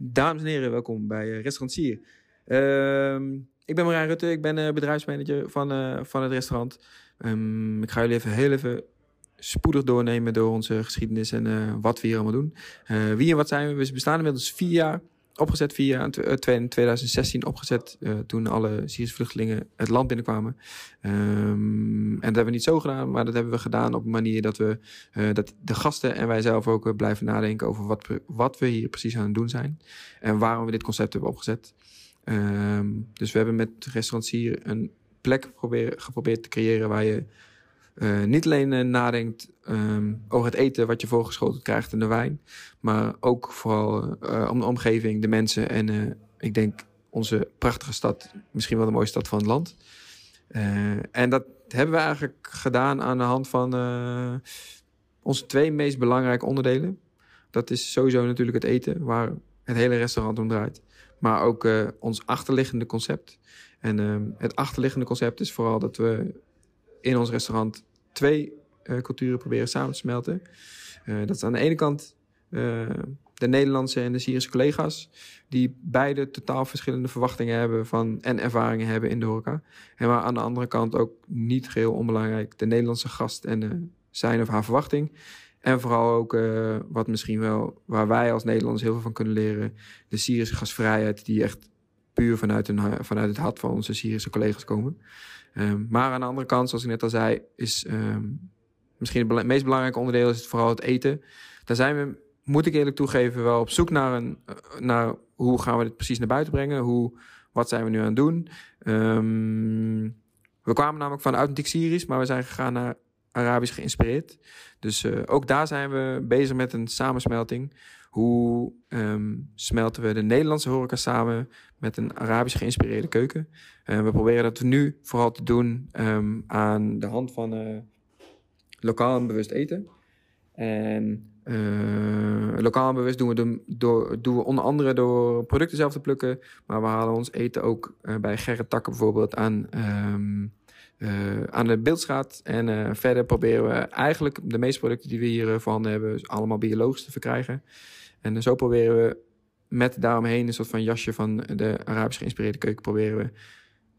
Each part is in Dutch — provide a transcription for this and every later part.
Dames en heren, welkom bij uh, Restaurant Sier. Ehm, ik ben Marijn Rutte, ik ben uh, bedrijfsmanager van, uh, van het restaurant. Um, ik ga jullie even heel even spoedig doornemen door onze geschiedenis en wat we hier allemaal doen. wie en wat zijn we? We bestaan inmiddels vier jaar. Opgezet vier jaar in 2016 opgezet toen alle Syrische vluchtelingen het land binnenkwamen. Um, en dat hebben we niet zo gedaan, maar dat hebben we gedaan op een manier dat we dat de gasten en wij zelf ook blijven nadenken over wat wat we hier precies aan het doen zijn. En waarom we dit concept hebben opgezet. Um, dus we hebben met restaurants hier een plek geprobeerd te creëren waar je uh, niet alleen uh, nadenkt um, over het eten wat je voorgeschoten krijgt en de wijn, maar ook vooral uh, om de omgeving, de mensen en ik denk onze prachtige stad, misschien wel de mooiste stad van het land. en dat hebben we eigenlijk gedaan aan de hand van onze twee meest belangrijke onderdelen. Dat is sowieso natuurlijk het eten, waar het hele restaurant om draait. Maar ook ons achterliggende concept. En uh, het achterliggende concept is vooral dat we in ons restaurant twee uh, culturen proberen samen te smelten. Uh, dat is aan de ene kant de Nederlandse en de Syrische collega's, die beide totaal verschillende verwachtingen hebben van, en ervaringen hebben in de horeca. En maar aan de andere kant ook niet geheel onbelangrijk de Nederlandse gast en zijn of haar verwachting. En vooral ook wat misschien wel, waar wij als Nederlanders heel veel van kunnen leren, de Syrische gasvrijheid, die echt puur vanuit, een, vanuit het hart van onze Syrische collega's komen. Um, maar aan de andere kant, zoals ik net al zei, is um, misschien het meest belangrijke onderdeel is het vooral het eten. Daar zijn we, moet ik eerlijk toegeven, wel op zoek naar, een, naar hoe gaan we dit precies naar buiten brengen. Hoe, wat zijn we nu aan het doen? Um, we kwamen namelijk van authentiek Syrisch, maar we zijn gegaan naar Arabisch geïnspireerd. Dus uh, ook daar zijn we bezig met een samensmelting. Hoe um, smelten we de Nederlandse horeca samen met een Arabisch geïnspireerde keuken? We proberen dat nu vooral te doen um, aan de hand van uh, lokaal en bewust eten. En lokaal en bewust doen we, door, doen we onder andere door producten zelf te plukken. Maar we halen ons eten ook bij Gerrit Takken bijvoorbeeld aan... Um, uh, aan de beeldstraat. En uh, verder proberen we eigenlijk de meeste producten die we hier uh, voorhanden hebben, allemaal biologisch te verkrijgen. En zo proberen we met daaromheen een soort van jasje van de Arabisch geïnspireerde keuken, proberen we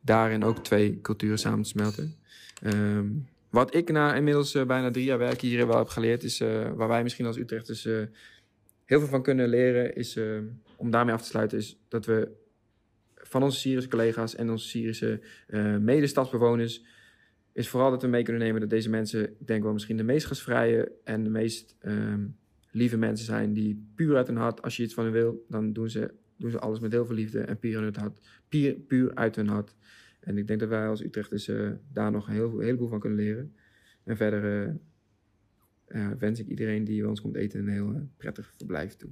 daarin ook twee culturen samen te smelten. Um, wat ik na inmiddels bijna drie jaar werk hier wel heb geleerd, is waar wij misschien als Utrechters heel veel van kunnen leren, is om daarmee af te sluiten, is dat we van onze Syrische collega's en onze Syrische uh, medestadsbewoners is vooral dat we mee kunnen nemen dat deze mensen, ik denk wel misschien de meest gastvrije en de meest um, lieve mensen zijn die puur uit hun hart, als je iets van hen wil, dan doen ze, doen ze alles met heel veel liefde en puur, uit hun hart, puur, puur uit hun hart. En ik denk dat wij als Utrechters uh, daar nog een, heel, een heleboel van kunnen leren. En verder uh, wens ik iedereen die bij ons komt eten een heel prettig verblijf toe.